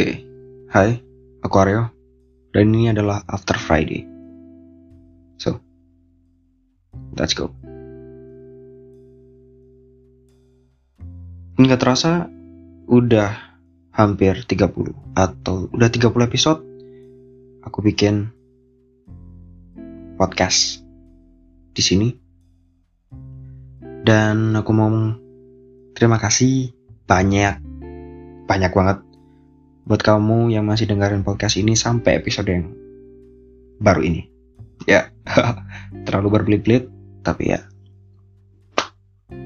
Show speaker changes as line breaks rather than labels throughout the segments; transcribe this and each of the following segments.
Oke, hai, aku Aryo, dan ini adalah After Friday. So, let's go. Nggak terasa, udah hampir 30 atau udah 30 episode aku bikin podcast di sini. Dan aku mau terima kasih banyak banyak banget buat kamu yang masih dengerin podcast ini sampai episode yang baru ini. Ya, terlalu berbelit-belit, tapi ya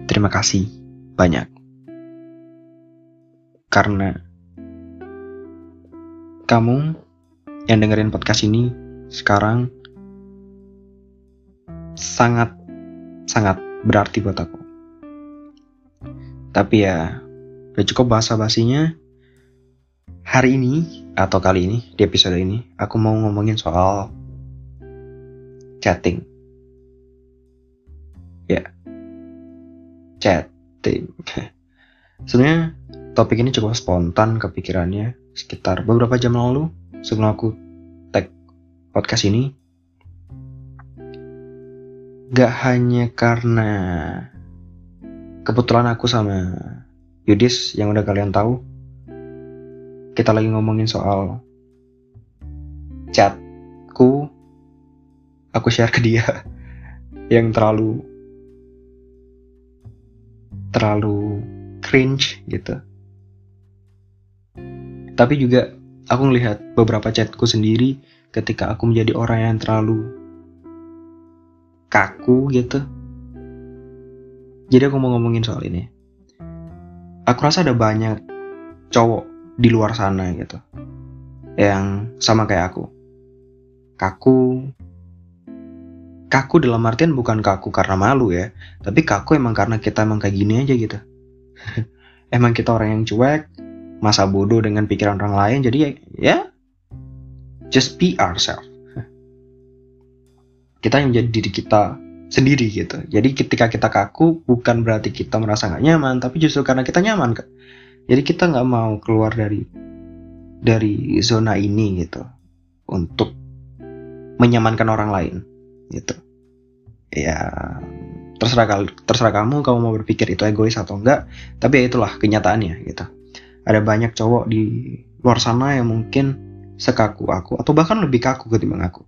terima kasih banyak. Karena kamu yang dengerin podcast ini sekarang sangat sangat berarti buat aku. Tapi ya, udah cukup bahasa basinya Hari ini atau kali ini di episode ini aku mau ngomongin soal chatting. Ya. Chatting. Sebenarnya topik ini cukup spontan kepikirannya sekitar beberapa jam lalu sebelum aku tag podcast ini. Gak hanya karena kebetulan aku sama Yudis yang udah kalian tahu kita lagi ngomongin soal chatku. Aku share ke dia yang terlalu terlalu cringe gitu. Tapi juga aku ngelihat beberapa chatku sendiri ketika aku menjadi orang yang terlalu kaku gitu. Jadi aku mau ngomongin soal ini. Aku rasa ada banyak cowok di luar sana gitu. Yang sama kayak aku. Kaku. Kaku dalam artian bukan kaku karena malu ya tapi kaku emang karena kita emang kayak gini aja gitu. Emang kita orang yang cuek masa bodoh dengan pikiran orang lain jadi ya, ya just be ourselves. Kita yang menjadi diri kita sendiri gitu. Jadi ketika kita kaku bukan berarti kita merasa nggak nyaman tapi justru karena kita nyaman jadi kita nggak mau keluar dari dari zona ini gitu untuk menyamankan orang lain gitu. Ya terserah terserah kamu kamu mau berpikir itu egois atau enggak tapi ya itulah kenyataannya gitu. Ada banyak cowok di luar sana yang mungkin sekaku aku atau bahkan lebih kaku ketimbang aku.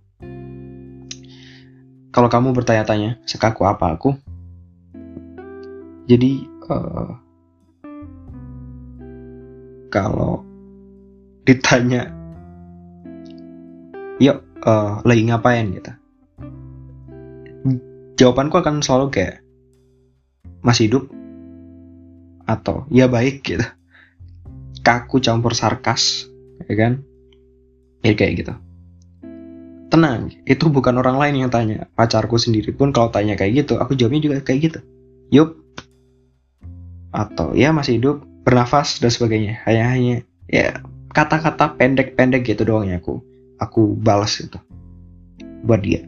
Kalau kamu bertanya-tanya sekaku apa aku? Jadi uh, kalau ditanya yuk uh, lagi ngapain? gitu. Jawabanku akan selalu kayak masih hidup? Atau ya baik gitu. Kaku campur sarkas ya kan? Ya kayak gitu. Tenang itu bukan orang lain yang tanya. Pacarku sendiri pun kalau tanya kayak gitu aku jawabnya juga kayak gitu. Yup. Atau ya masih hidup bernafas dan sebagainya. Hanya hanya ya kata-kata pendek-pendek gitu doang ya aku aku balas itu buat dia.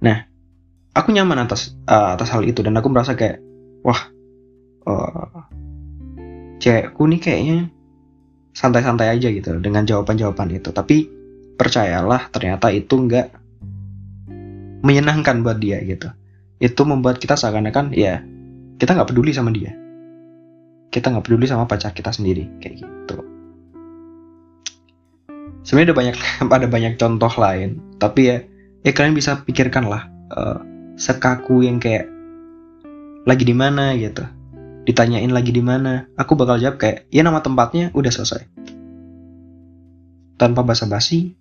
Nah aku nyaman atas uh, atas hal itu dan aku merasa kayak wah uh, cewekku nih kayaknya santai-santai aja gitu dengan jawaban-jawaban itu. Tapi percayalah ternyata itu nggak menyenangkan buat dia gitu. Itu membuat kita seakan-akan ya kita nggak peduli sama dia kita nggak peduli sama pacar kita sendiri kayak gitu. Sebenarnya ada banyak ada banyak contoh lain tapi ya ya kalian bisa pikirkan lah uh, sekaku yang kayak lagi di mana? gitu. Ditanyain lagi di mana? Aku bakal jawab kayak ya nama tempatnya udah selesai. Tanpa basa-basi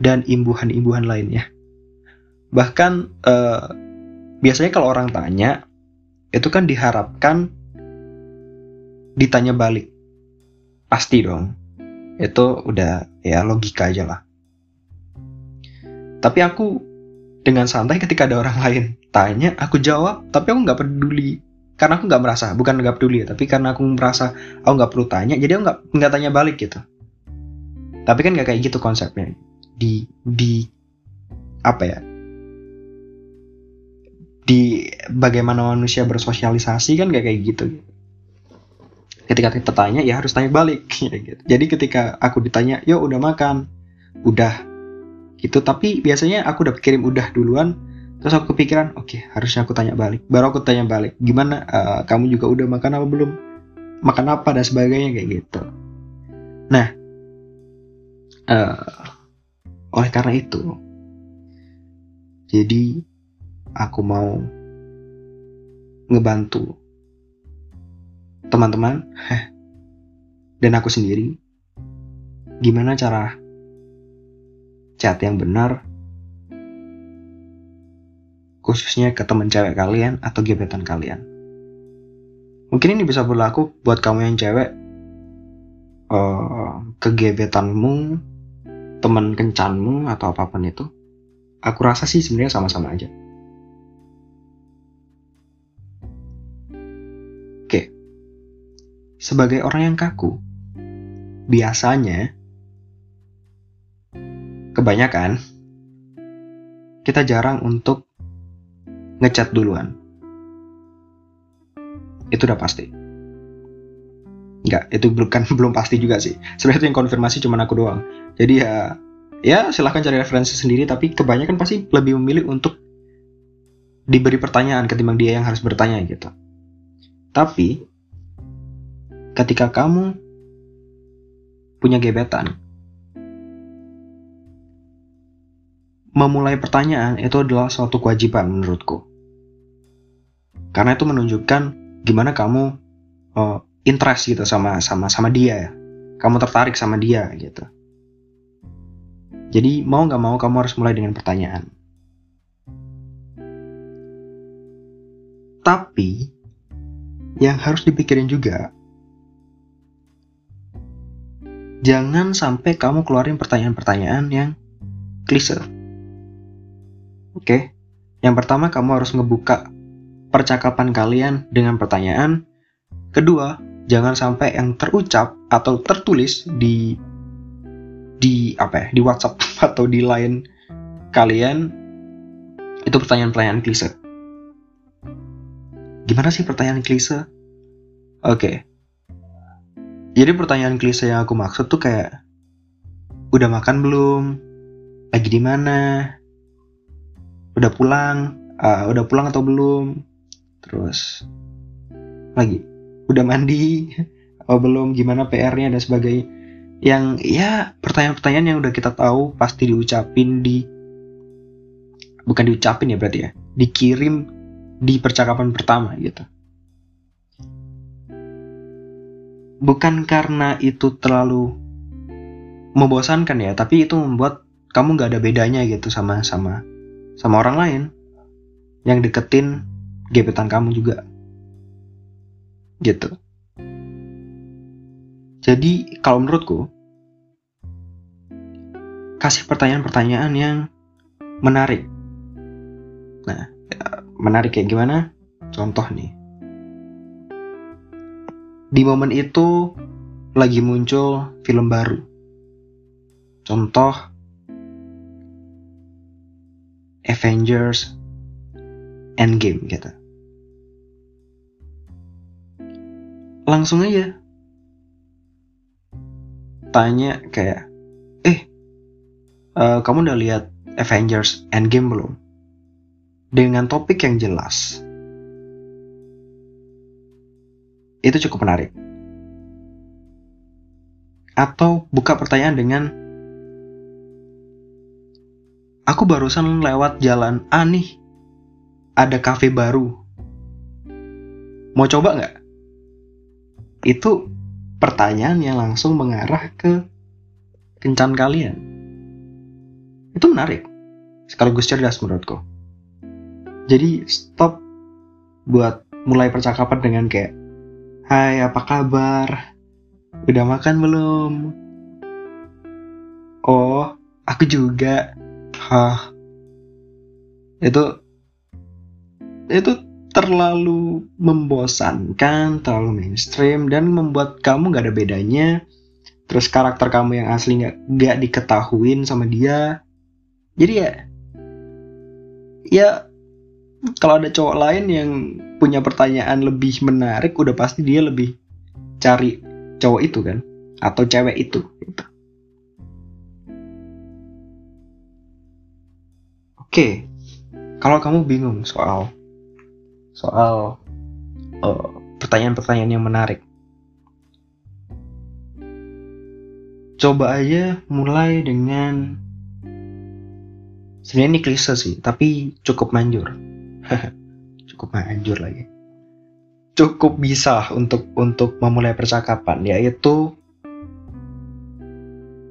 dan imbuhan-imbuhan lainnya. Bahkan uh, biasanya kalau orang tanya itu kan diharapkan ditanya balik. Pasti dong. Itu udah ya logika aja lah. Tapi aku dengan santai ketika ada orang lain tanya aku jawab tapi aku nggak peduli. Karena aku nggak merasa bukan nggak peduli tapi karena aku merasa aku nggak perlu tanya jadi aku nggak nggak tanya balik gitu. Tapi kan nggak kayak gitu konsepnya. Di di apa ya? Di bagaimana manusia bersosialisasi kan gak kayak gitu ketika kita tanya ya harus tanya balik. Gitu. jadi ketika aku ditanya yo udah makan? Udah. Gitu. Tapi biasanya aku udah kirim udah duluan. Terus aku kepikiran oke okay, harusnya aku tanya balik. Baru aku tanya balik gimana uh, kamu juga udah makan apa belum? Makan apa dan sebagainya? Kayak gitu. Nah uh, oleh karena itu jadi aku mau ngebantu teman-teman dan aku sendiri gimana cara chat yang benar khususnya ke teman cewek kalian atau gebetan kalian. Mungkin ini bisa berlaku buat kamu yang cewek uh, ke gebetanmu, teman kencanmu atau apa pun itu. Aku rasa sih sebenarnya sama-sama aja. Sebagai orang yang kaku, biasanya kebanyakan kita jarang untuk ngechat duluan. Itu udah pasti. Enggak, itu bukan belum pasti juga sih. Sebenarnya itu yang konfirmasi cuma aku doang. Jadi ya ya silahkan cari referensi sendiri tapi kebanyakan pasti lebih memilih untuk diberi pertanyaan ketimbang dia yang harus bertanya gitu. Tapi ketika kamu punya gebetan, memulai pertanyaan itu adalah suatu kewajiban menurutku. Karena itu menunjukkan gimana kamu uh, interest gitu sama sama sama dia ya. Kamu tertarik sama dia gitu. Jadi mau nggak mau kamu harus mulai dengan pertanyaan. Tapi yang harus dipikirin juga jangan sampai kamu keluarin pertanyaan-pertanyaan yang klise. Oke, yang pertama kamu harus ngebuka percakapan kalian dengan pertanyaan. Kedua, jangan sampai yang terucap atau tertulis di di apa ya, di WhatsApp atau di line kalian itu pertanyaan-pertanyaan klise. Gimana sih pertanyaan klise? Oke. Jadi pertanyaan klise yang aku maksud tuh kayak udah makan belum? Lagi di mana? udah pulang? Uh, udah pulang atau belum? Terus lagi? Udah mandi? Atau belum? Gimana PR-nya dan sebagainya. Yang ya pertanyaan-pertanyaan yang udah kita tahu pasti diucapin di bukan diucapin ya berarti ya dikirim di percakapan pertama gitu bukan karena itu terlalu membosankan ya tapi itu membuat kamu nggak ada bedanya gitu sama sama sama orang lain yang deketin gebetan kamu juga. Gitu. Jadi kalau menurutku kasih pertanyaan-pertanyaan yang menarik. Nah, ya, menarik kayak gimana? Contoh nih. Di momen itu lagi muncul film baru. Contoh Avengers Endgame gitu. Langsung aja tanya kayak, eh, uh, kamu udah lihat Avengers Endgame belum? Dengan topik yang jelas. Itu cukup menarik. Atau buka pertanyaan dengan Aku barusan lewat jalan A nih. Ada cafe baru. Mau coba nggak? Itu pertanyaan yang langsung mengarah ke kencan kalian. Itu menarik. Sekaligus cerdas menurutku. Jadi stop buat mulai percakapan dengan kayak Hai apa kabar? Udah makan belum? Oh, aku juga hah itu itu terlalu membosankan, terlalu mainstream dan membuat kamu gak ada bedanya. Terus karakter kamu yang asli gak, gak diketahuin sama dia. Jadi ya, ya kalau ada cowok lain yang punya pertanyaan lebih menarik, udah pasti dia lebih cari cowok itu kan? Atau cewek itu. Gitu. oke. Kalau kamu bingung soal soal uh, pertanyaan-pertanyaan yang menarik. Coba aja mulai dengan sebenarnya ini klise sih tapi cukup manjur cukup manjur lagi. Cukup bisa untuk untuk memulai percakapan yaitu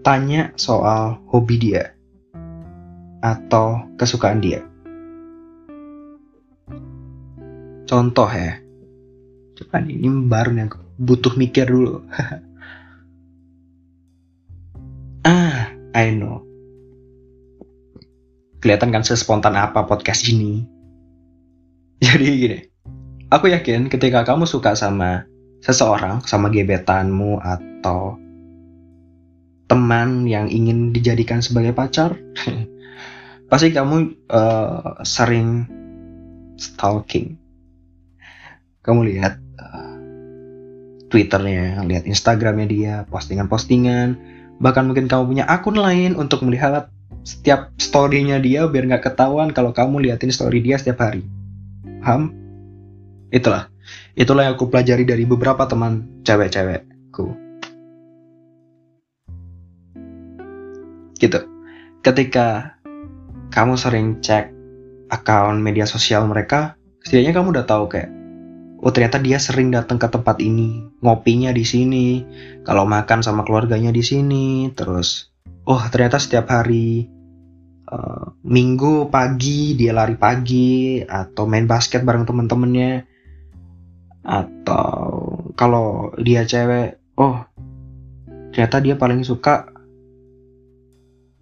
tanya soal hobi dia atau kesukaan dia. Contoh ya. Coba ini baru yang butuh mikir dulu. Ah I know. Kelihatan kan sespontan apa podcast ini. Jadi gini, aku yakin ketika kamu suka sama seseorang, sama gebetanmu atau teman yang ingin dijadikan sebagai pacar, pasti kamu uh, sering stalking. Kamu lihat uh, Twitternya, lihat Instagramnya dia, postingan-postingan, bahkan mungkin kamu punya akun lain untuk melihat setiap storynya dia biar nggak ketahuan kalau kamu liatin story dia setiap hari. Paham? Itulah. Itulah yang aku pelajari dari beberapa teman cewek-cewekku. Gitu. Ketika kamu sering cek akun media sosial mereka, setidaknya kamu udah tahu kayak, oh ternyata dia sering datang ke tempat ini, ngopinya di sini, kalau makan sama keluarganya di sini, terus oh ternyata setiap hari uh, minggu pagi dia lari pagi atau main basket bareng temen-temennya. Atau kalau dia cewek oh ternyata dia paling suka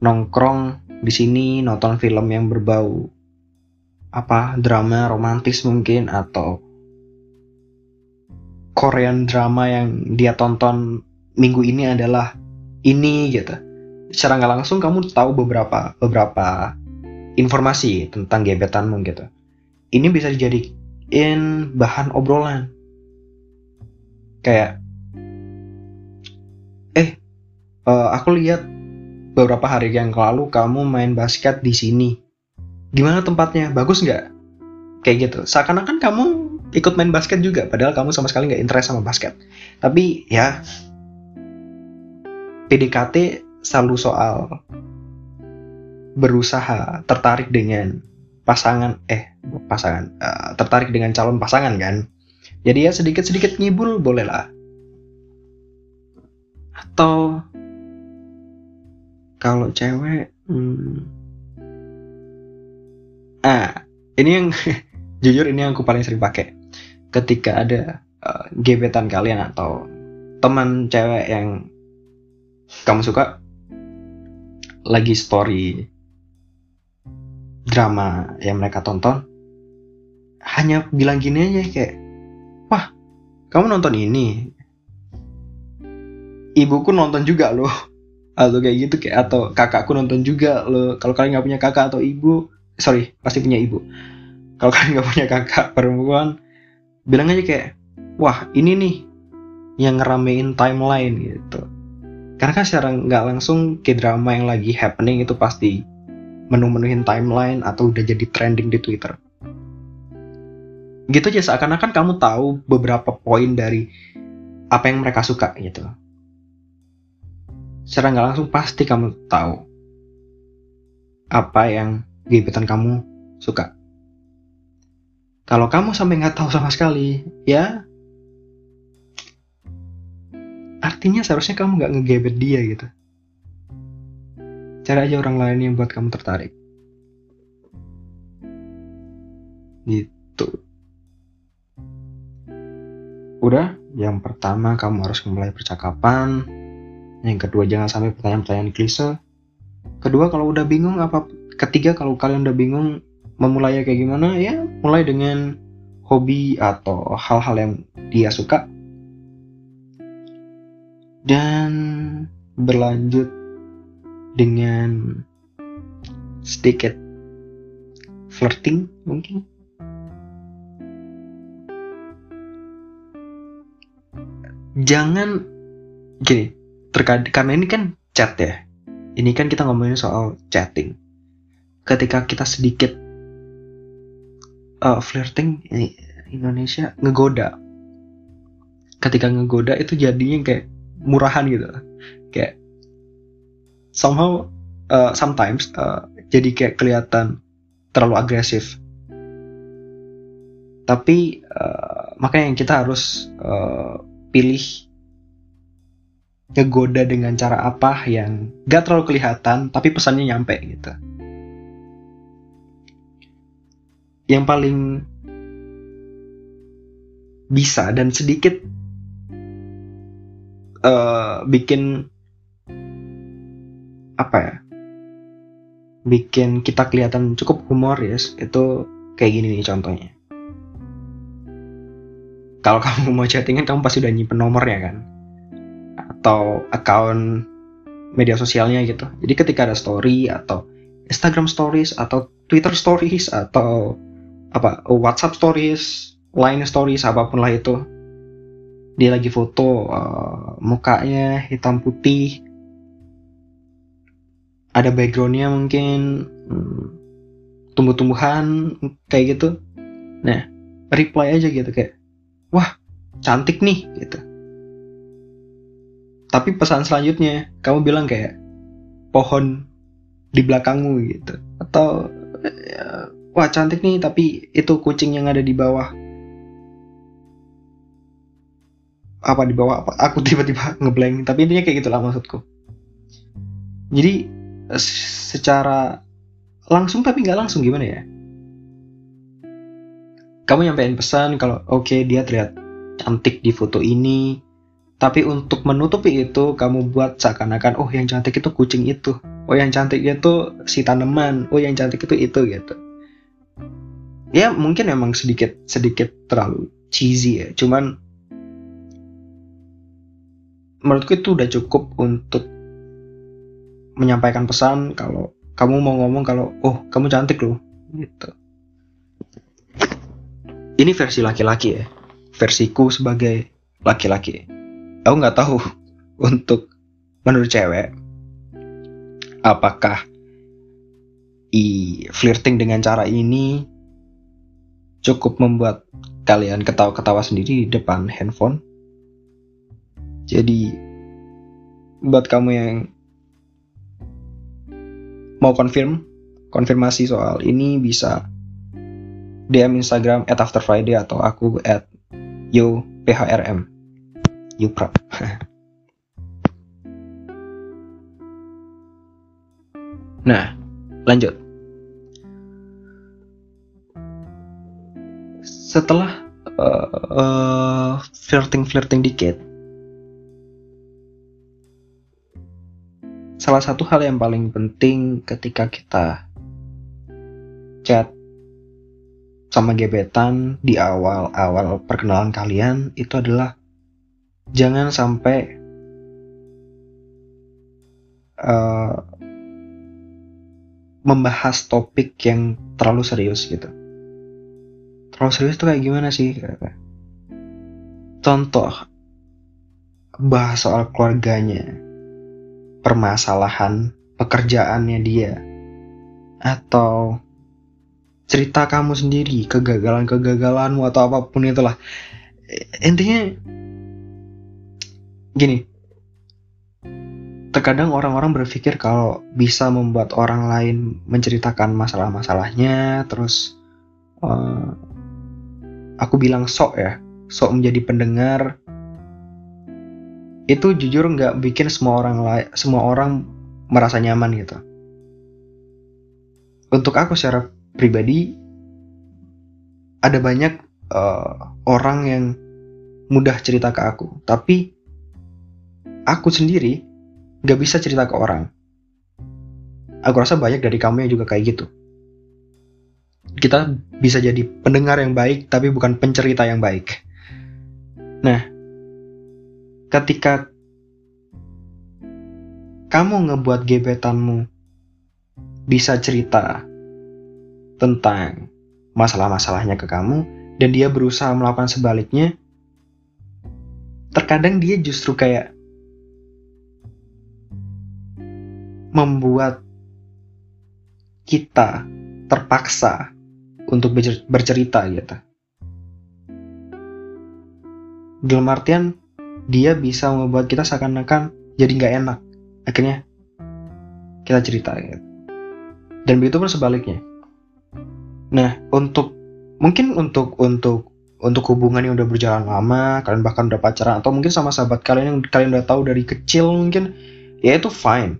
nongkrong di sini nonton film yang berbau apa drama romantis mungkin atau Korean drama yang dia tonton minggu ini adalah ini gitu secara nggak langsung kamu tahu beberapa beberapa informasi tentang gebetanmu gitu. Ini bisa dijadiin bahan obrolan. Kayak, eh, uh, aku lihat beberapa hari yang lalu kamu main basket di sini. Gimana tempatnya? Bagus nggak? Kayak gitu. Seakan-akan kamu ikut main basket juga, padahal kamu sama sekali nggak interest sama basket. Tapi ya, PDKT selalu soal berusaha tertarik dengan pasangan eh pasangan uh, tertarik dengan calon pasangan kan? Jadi ya sedikit sedikit ngibul boleh lah. Atau kalau cewek hmm, ah ini yang jujur ini yang aku paling sering pakai. Ketika ada uh, gebetan kalian atau teman cewek yang kamu suka lagi story drama yang mereka tonton hanya bilang gini aja kayak wah kamu nonton ini? Ibuku nonton juga loh. Atau kayak gitu kayak atau kakakku nonton juga loh. Kalau kalian nggak punya kakak atau ibu sorry pasti punya ibu. Kalau kalian nggak punya kakak perempuan bilang aja kayak wah ini nih yang ngeramein timeline gitu karena kan secara nggak langsung ke drama yang lagi happening itu pasti menu-menuhin timeline atau udah jadi trending di Twitter. Gitu aja seakan-akan kamu tahu beberapa poin dari apa yang mereka suka gitu. Secara nggak langsung pasti kamu tahu apa yang gebetan kamu suka. Kalau kamu sampai nggak tahu sama sekali, ya artinya seharusnya kamu nggak ngegebet dia gitu. Cari aja orang lain yang buat kamu tertarik. Gitu. Udah yang pertama kamu harus memulai percakapan. Yang kedua jangan sampai pertanyaan-pertanyaan klise. Kedua kalau udah bingung apa ketiga kalau kalian udah bingung memulai kayak gimana ya mulai dengan hobi atau hal-hal yang dia suka dan berlanjut dengan sedikit flirting mungkin. Jangan gini terkadang karena ini kan chat ya. Ini kan kita ngomongin soal chatting. Ketika kita sedikit uh, flirting ini Indonesia ngegoda. Ketika ngegoda itu jadinya kayak murahan gitu. Kayak somehow uh, sometimes uh, jadi kayak kelihatan terlalu agresif. Tapi uh, makanya kita harus uh, pilih ngegoda dengan cara apa yang gak terlalu kelihatan tapi pesannya nyampe gitu. Yang paling bisa dan sedikit uh, bikin apa ya? Bikin kita kelihatan cukup humoris itu kayak gini nih contohnya. Kalau kamu mau chattingan kamu pasti udah nyimpen nomornya kan? Atau account media sosialnya gitu. Jadi ketika ada story atau Instagram stories atau Twitter stories atau apa WhatsApp stories Line stories apa pun lah itu dia lagi foto uh, mukanya hitam putih. Ada backgroundnya mungkin hmm, tumbuh-tumbuhan kayak gitu. Nah reply aja gitu kayak wah cantik nih gitu. Tapi pesan selanjutnya kamu bilang kayak pohon di belakangmu gitu. Atau wah cantik nih tapi itu kucing yang ada di bawah apa di bawah apa aku tiba-tiba ngeblank. Tapi intinya kayak gitulah maksudku. Jadi secara langsung tapi nggak langsung gimana ya? Kamu nyampein pesan kalau oke okay, dia terlihat cantik di foto ini. Tapi untuk menutupi itu kamu buat seakan-akan oh yang cantik itu kucing itu. Oh yang cantik itu si tanaman. Oh yang cantik itu itu gitu. Ya mungkin emang sedikit sedikit terlalu cheesy ya. Cuman menurutku itu udah cukup untuk menyampaikan pesan kalau kamu mau ngomong kalau oh kamu cantik loh. Gitu. Ini versi laki-laki ya. Versiku sebagai laki-laki. Aku nggak tahu untuk menurut cewek apakah i flirting dengan cara ini cukup membuat kalian ketawa-ketawa sendiri di depan handphone jadi buat kamu yang mau konfirm, konfirmasi soal ini bisa DM Instagram at After Friday atau aku at yo phrm nah lanjut. Setelah uh, uh, flirting flirting dikit salah satu hal yang paling penting ketika kita chat sama gebetan di awal-awal perkenalan kalian itu adalah jangan sampai uh, membahas topik yang terlalu serius gitu. Terlalu serius tuh kayak gimana sih? Contoh, bahas soal keluarganya, permasalahan pekerjaannya dia. Atau cerita kamu sendiri kegagalan-kegagalanmu atau apa pun itulah. Intinya gini. Terkadang orang-orang berpikir kalau bisa membuat orang lain menceritakan masalah-masalahnya terus uh, aku bilang sok ya sok menjadi pendengar itu jujur nggak bikin semua orang semua orang merasa nyaman gitu. Untuk aku secara pribadi ada banyak uh, orang yang mudah cerita ke aku. Tapi aku sendiri nggak bisa cerita ke orang. Aku rasa banyak dari kamu yang juga kayak gitu. Kita bisa jadi pendengar yang baik tapi bukan pencerita yang baik. Nah ketika kamu ngebuat gebetanmu bisa cerita tentang masalah-masalahnya ke kamu dan dia berusaha melakukan sebaliknya terkadang dia justru kayak membuat kita terpaksa untuk bercerita gitu. Dalam artian dia bisa membuat kita seakan-akan jadi nggak enak. Akhirnya kita cerita gitu. Dan begitu pun sebaliknya. Nah, untuk mungkin untuk untuk untuk hubungan yang udah berjalan lama, kalian bahkan udah pacaran atau mungkin sama sahabat kalian yang kalian udah tahu dari kecil mungkin, ya itu fine.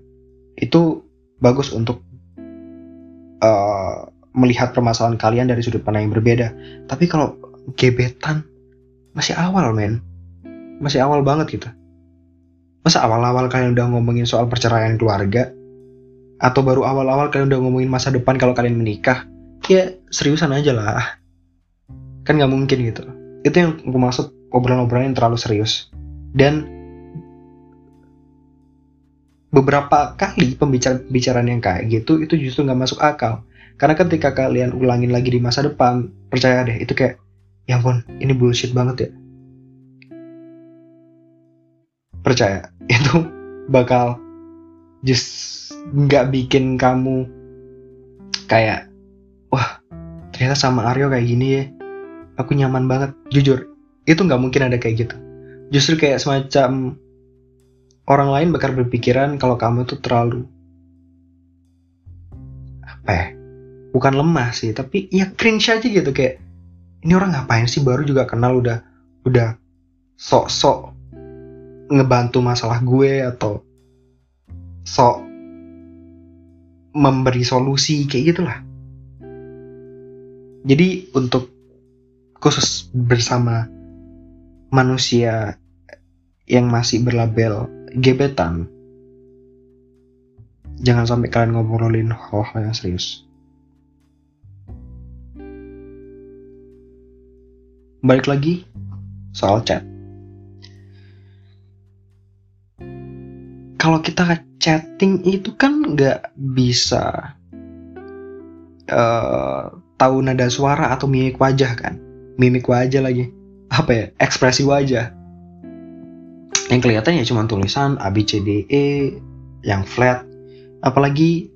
Itu bagus untuk uh, melihat permasalahan kalian dari sudut pandang yang berbeda. Tapi kalau gebetan masih awal men, masih awal banget gitu. Masa awal-awal kalian udah ngomongin soal perceraian keluarga? Atau baru awal-awal kalian udah ngomongin masa depan kalau kalian menikah? Ya seriusan aja lah. Kan nggak mungkin gitu. Itu yang gue maksud obrolan-obrolan yang terlalu serius. Dan beberapa kali pembicaraan yang kayak gitu itu justru nggak masuk akal. Karena ketika kalian ulangin lagi di masa depan, percaya deh itu kayak, ya ampun, ini bullshit banget ya percaya. Itu bakal just nggak bikin kamu kayak wah ternyata sama Aryo kayak gini ya. Aku nyaman banget. Jujur itu nggak mungkin ada kayak gitu. Justru kayak semacam orang lain bakal berpikiran kalau kamu tuh terlalu apa ya bukan lemah sih tapi ya cringe aja gitu kayak ini orang ngapain sih? Baru juga kenal udah udah sok-sok ngebantu masalah gue atau sok memberi solusi kayak gitulah. Jadi untuk khusus bersama manusia yang masih berlabel gebetan, jangan sampai kalian ngobrolin hal-hal yang serius. Balik lagi soal chat. Kalau kita chatting itu kan nggak bisa uh, tahu nada suara atau mimik wajah kan? Mimik wajah lagi. Apa ya? Ekspresi wajah. Yang kelihatan ya cuma tulisan A B C D E yang flat. Apalagi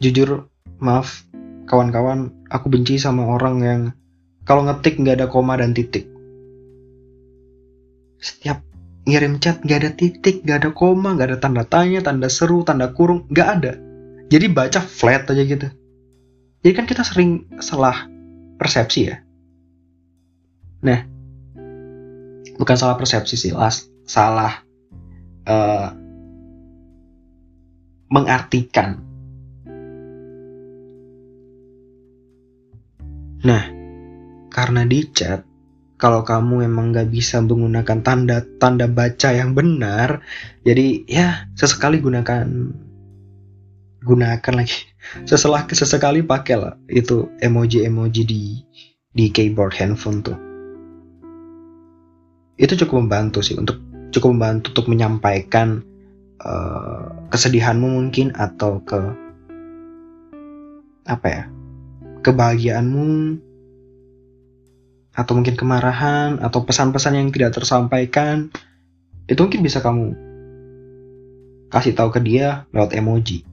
jujur maaf kawan-kawan aku benci sama orang yang kalau ngetik nggak ada koma dan titik. Setiap ngirim chat gak ada titik, gak ada koma, gak ada tanda tanya, tanda seru, tanda kurung, gak ada. Jadi baca flat aja gitu. Jadi kan kita sering salah persepsi ya. Nah, bukan salah persepsi sih, las, salah uh, mengartikan. Nah, karena di chat kalau kamu emang nggak bisa menggunakan tanda tanda baca yang benar jadi ya sesekali gunakan gunakan lagi. Seselah sesekali pakai lah itu emoji emoji di di keyboard handphone tuh. Itu cukup membantu sih untuk cukup membantu untuk menyampaikan uh, kesedihanmu mungkin atau ke apa ya kebahagiaanmu atau mungkin kemarahan atau pesan-pesan yang tidak tersampaikan itu mungkin bisa kamu kasih tahu ke dia lewat emoji.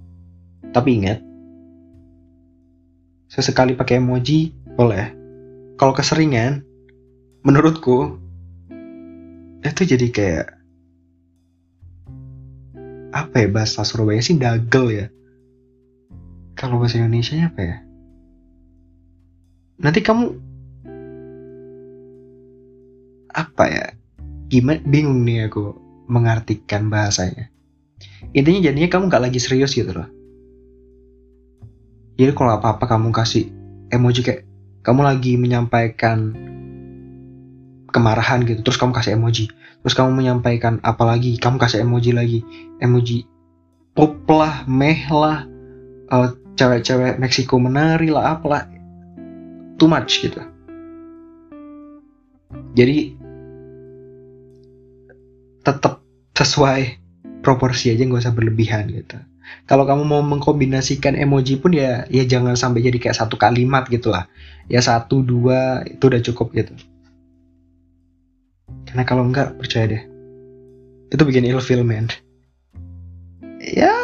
Tapi ingat, sesekali pakai emoji boleh. Kalau keseringan, menurutku itu jadi kayak apa ya bahasa Surabaya sih dagel ya. Kalau bahasa Indonesia apa ya? Nanti kamu apa ya? Gimana? Bingung nih aku mengartikan bahasanya. Intinya jadinya kamu nggak lagi serius gitu loh. Jadi kalau apa apa kamu kasih emoji kayak kamu lagi menyampaikan kemarahan gitu terus kamu kasih emoji. Terus kamu menyampaikan apa lagi kamu kasih emoji lagi. Emoji pop lah meh lah uh, cewek-cewek Meksiko menari lah apalah. Too much gitu. Jadi tetap sesuai proporsi aja nggak usah berlebihan gitu. Kalau kamu mau mengkombinasikan emoji pun ya ya jangan sampai jadi kayak satu kalimat gitu lah. Ya satu dua itu udah cukup gitu. karena kalau enggak percaya deh itu bikin ilfeel man ya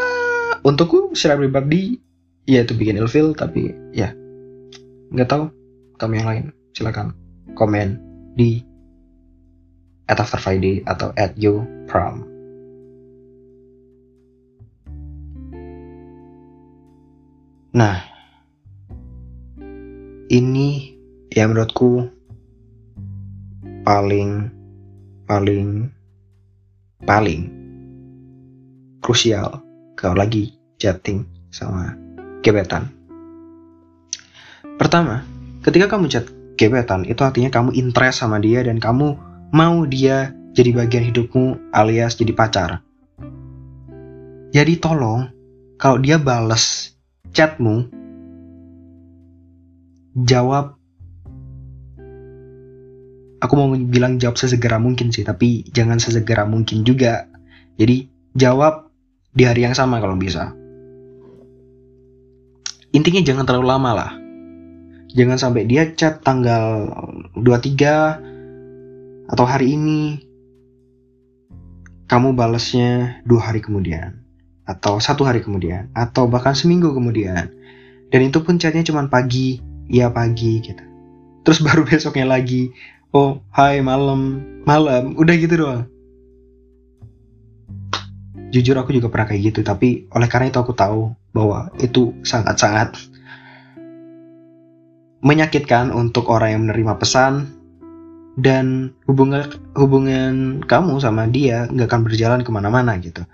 untukku secara pribadi ya itu bikin ilfeel tapi ya nggak tahu kamu yang lain silakan komen di at after Friday atau at you prom nah ini ya menurutku paling paling paling krusial kalau lagi chatting sama gebetan. Pertama, ketika kamu chat gebetan itu artinya kamu interest sama dia dan kamu mau dia jadi bagian hidupmu alias jadi pacar. Jadi tolong kalau dia bales chatmu jawab aku mau bilang jawab sesegera mungkin sih, tapi jangan sesegera mungkin juga. Jadi jawab di hari yang sama kalau bisa. Intinya jangan terlalu lama lah. Jangan sampai dia chat tanggal 23 atau hari ini kamu balasnya dua hari kemudian atau satu hari kemudian atau bahkan seminggu kemudian. Dan itu pun chatnya cuma pagi ya pagi gitu. Terus baru besoknya lagi oh hai malam malam udah gitu doang. Jujur aku juga pernah kayak gitu tapi oleh karena itu aku tahu bahwa itu sangat-sangat menyakitkan untuk orang yang menerima pesan dan hubungan hubungan kamu sama dia nggak akan berjalan ke mana-mana gitu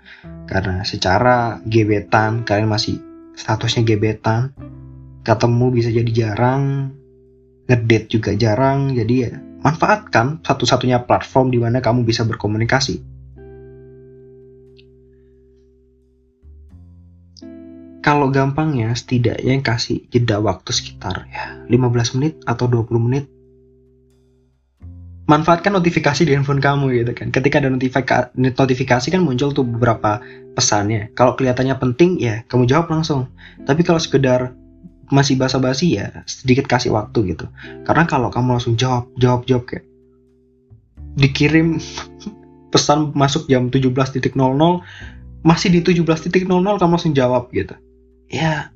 karena secara gebetan kalian masih statusnya gebetan ketemu bisa jadi jarang ngedate juga jarang jadi ya manfaatkan satu-satunya platform di mana kamu bisa berkomunikasi. Kalau gampangnya, setidaknya kasih jeda waktu sekitar ya 15 menit atau 20 menit. Manfaatkan notifikasi di handphone kamu gitu kan. Ketika ada notifika notifikasi kan muncul tuh beberapa pesannya. Kalau kelihatannya penting ya kamu jawab langsung. Tapi kalau sekedar masih basa-basi ya sedikit kasih waktu gitu karena kalau kamu langsung jawab jawab jawab kayak dikirim pesan masuk jam 17.00 masih di 17.00 kamu langsung jawab gitu ya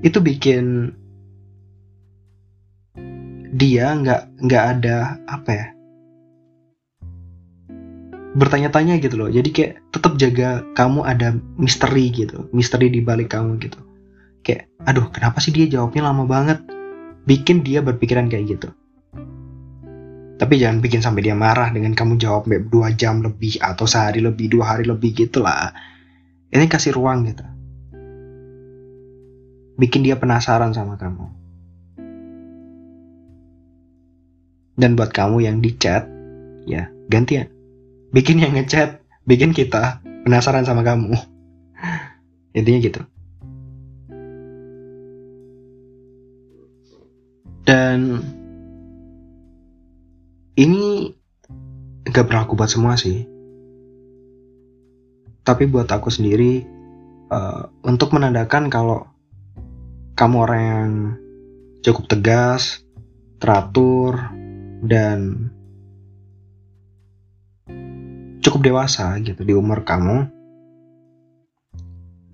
itu bikin dia nggak nggak ada apa ya bertanya-tanya gitu loh. Jadi kayak tetap jaga kamu ada misteri gitu misteri di balik kamu gitu. Kayak aduh kenapa sih dia jawabnya lama banget? Bikin dia berpikiran kayak gitu. Tapi jangan bikin sampai dia marah dengan kamu jawab dua jam lebih atau sehari lebih dua hari lebih gitu lah. Ini kasih ruang gitu. Bikin dia penasaran sama kamu dan buat kamu yang di chat ya gantian. Bikin yang ngechat bikin kita penasaran sama kamu. Intinya gitu. Dan ini gak berlaku buat semua sih. Tapi buat aku sendiri, uh, untuk menandakan kalau kamu orang yang cukup tegas, teratur, dan cukup dewasa gitu di umur kamu,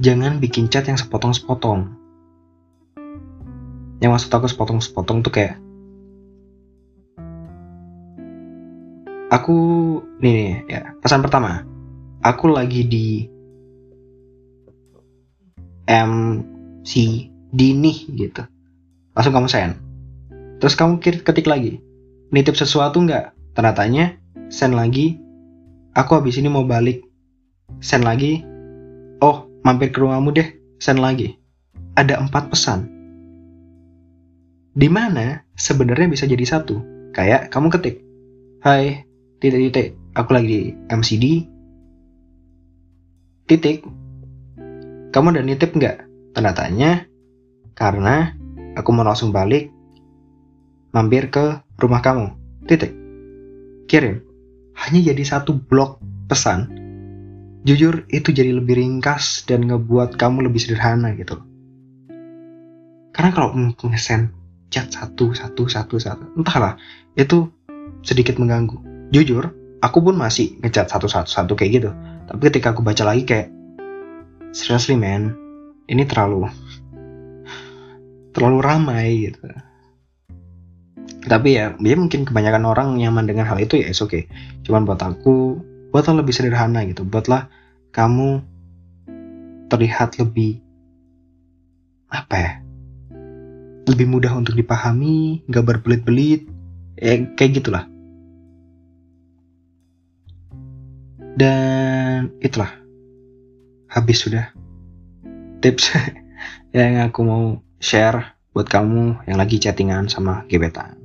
jangan bikin chat yang sepotong-sepotong. Yang maksud aku sepotong-sepotong tuh kayak aku nih, nih ya pesan pertama. Aku lagi di MCD nih gitu. Langsung kamu send. Terus kamu ketik lagi nitip sesuatu nggak? Tanda tanya send lagi aku habis ini mau balik. Send lagi? Oh mampir ke rumahmu deh send lagi. Ada empat pesan. Di mana sebenarnya bisa jadi satu. Kayak kamu ketik, Hai, titik-titik, aku lagi di MCD, titik, kamu udah nitip nggak? Tanya, karena aku mau langsung balik, mampir ke rumah kamu, titik, kirim. Hanya jadi satu blok pesan. Jujur, itu jadi lebih ringkas dan ngebuat kamu lebih sederhana gitu. Karena kalau nge-send chat satu satu satu satu entahlah itu sedikit mengganggu jujur aku pun masih ngechat satu-satu kayak gitu tapi ketika aku baca lagi kayak seriously man ini terlalu terlalu ramai gitu tapi ya dia mungkin kebanyakan orang nyaman dengan hal itu ya oke okay. Cuman buat aku buatlah lebih sederhana gitu. Buatlah kamu terlihat lebih apa ya lebih mudah untuk dipahami nggak berbelit-belit ya kayak gitulah. Dan itulah. Habis sudah. Tips yang aku mau share buat kamu yang lagi chattingan sama gebetan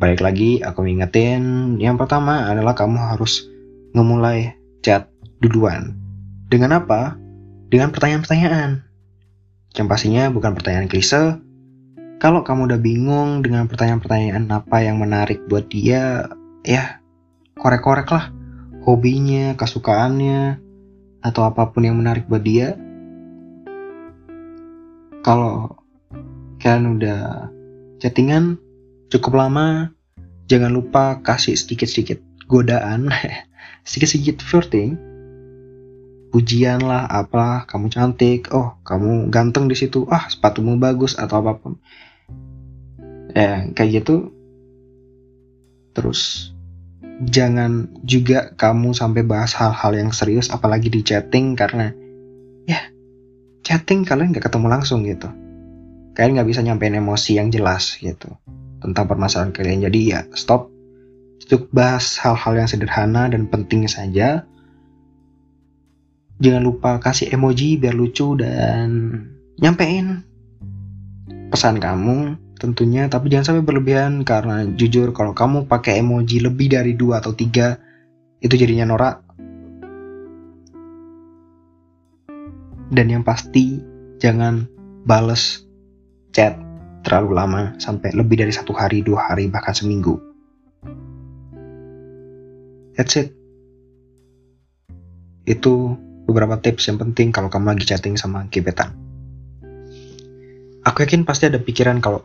balik lagi aku ingetin yang pertama adalah kamu harus memulai chat duluan. Dengan apa? Dengan pertanyaan-pertanyaan. Yang pastinya bukan pertanyaan klise. Kalau kamu udah bingung dengan pertanyaan-pertanyaan apa yang menarik buat dia ya korek-korek lah. Hobinya kesukaannya atau apa pun yang menarik buat dia. Kalau kalian udah chattingan cukup lama, jangan lupa kasih sedikit-sedikit godaan, sedikit-sedikit flirting, pujian lah, apa, kamu cantik, oh kamu ganteng di situ, ah sepatumu bagus atau apa pun, ya kayak gitu. Terus jangan juga kamu sampai bahas hal-hal yang serius, apalagi di chatting karena ya chatting kalian nggak ketemu langsung gitu, kalian nggak bisa nyampein emosi yang jelas gitu tentang permasalahan kalian. Jadi ya stop untuk bahas hal-hal yang sederhana dan penting saja. Jangan lupa kasih emoji biar lucu dan nyampein pesan kamu tentunya tapi jangan sampai berlebihan karena jujur kalau kamu pakai emoji lebih dari dua atau tiga itu jadinya norak dan yang pasti jangan bales chat terlalu lama sampai lebih dari satu hari, dua hari, bahkan seminggu. That's it. Itu beberapa tips yang penting kalau kamu lagi chatting sama gebetan. Aku yakin pasti ada pikiran kalau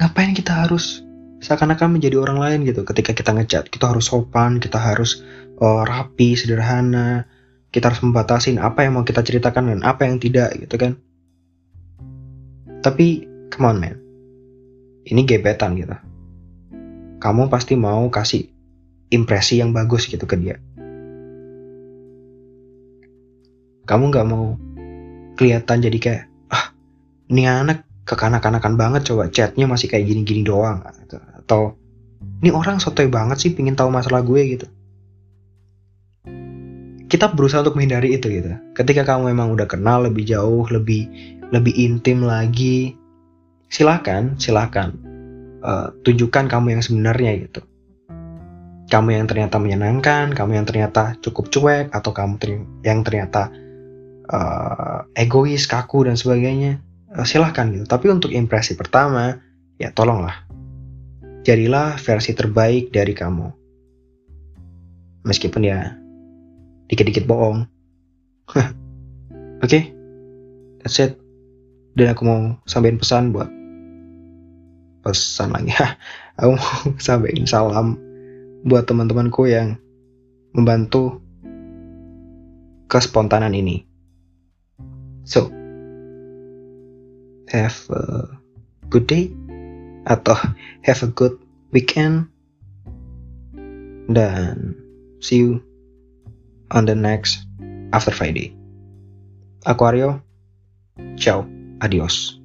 ngapain kita harus seakan-akan menjadi orang lain gitu ketika kita ngechat. Kita harus sopan, kita harus uh, rapi, sederhana. Kita harus membatasin apa yang mau kita ceritakan dan apa yang tidak gitu kan. Tapi Come on man. Ini gebetan gitu. Kamu pasti mau kasih impresi yang bagus gitu ke dia. Kamu gak mau kelihatan jadi kayak, ah ini anak kekanak-kanakan banget coba chatnya masih kayak gini-gini doang. Gitu. Atau ini orang sotoy banget sih pingin tahu masalah gue gitu. Kita berusaha untuk menghindari itu gitu. Ketika kamu memang udah kenal lebih jauh, lebih lebih intim lagi, silakan silakan uh, tunjukkan kamu yang sebenarnya gitu. Kamu yang ternyata menyenangkan kamu yang ternyata cukup cuek atau kamu ter yang ternyata uh, egois kaku dan sebagainya uh, silahkan gitu. Tapi untuk impresi pertama ya tolonglah. Jadilah versi terbaik dari kamu. Meskipun ya dikit-dikit bohong. Oke? Okay? that's it. Dan aku mau sampaikan pesan buat pesan lagi. Ya aku mau sampaikan salam buat teman-temanku yang membantu kespontanan ini. So have a good day atau have a good weekend. Dan see you on the next after Friday. Aquario, ciao, adios.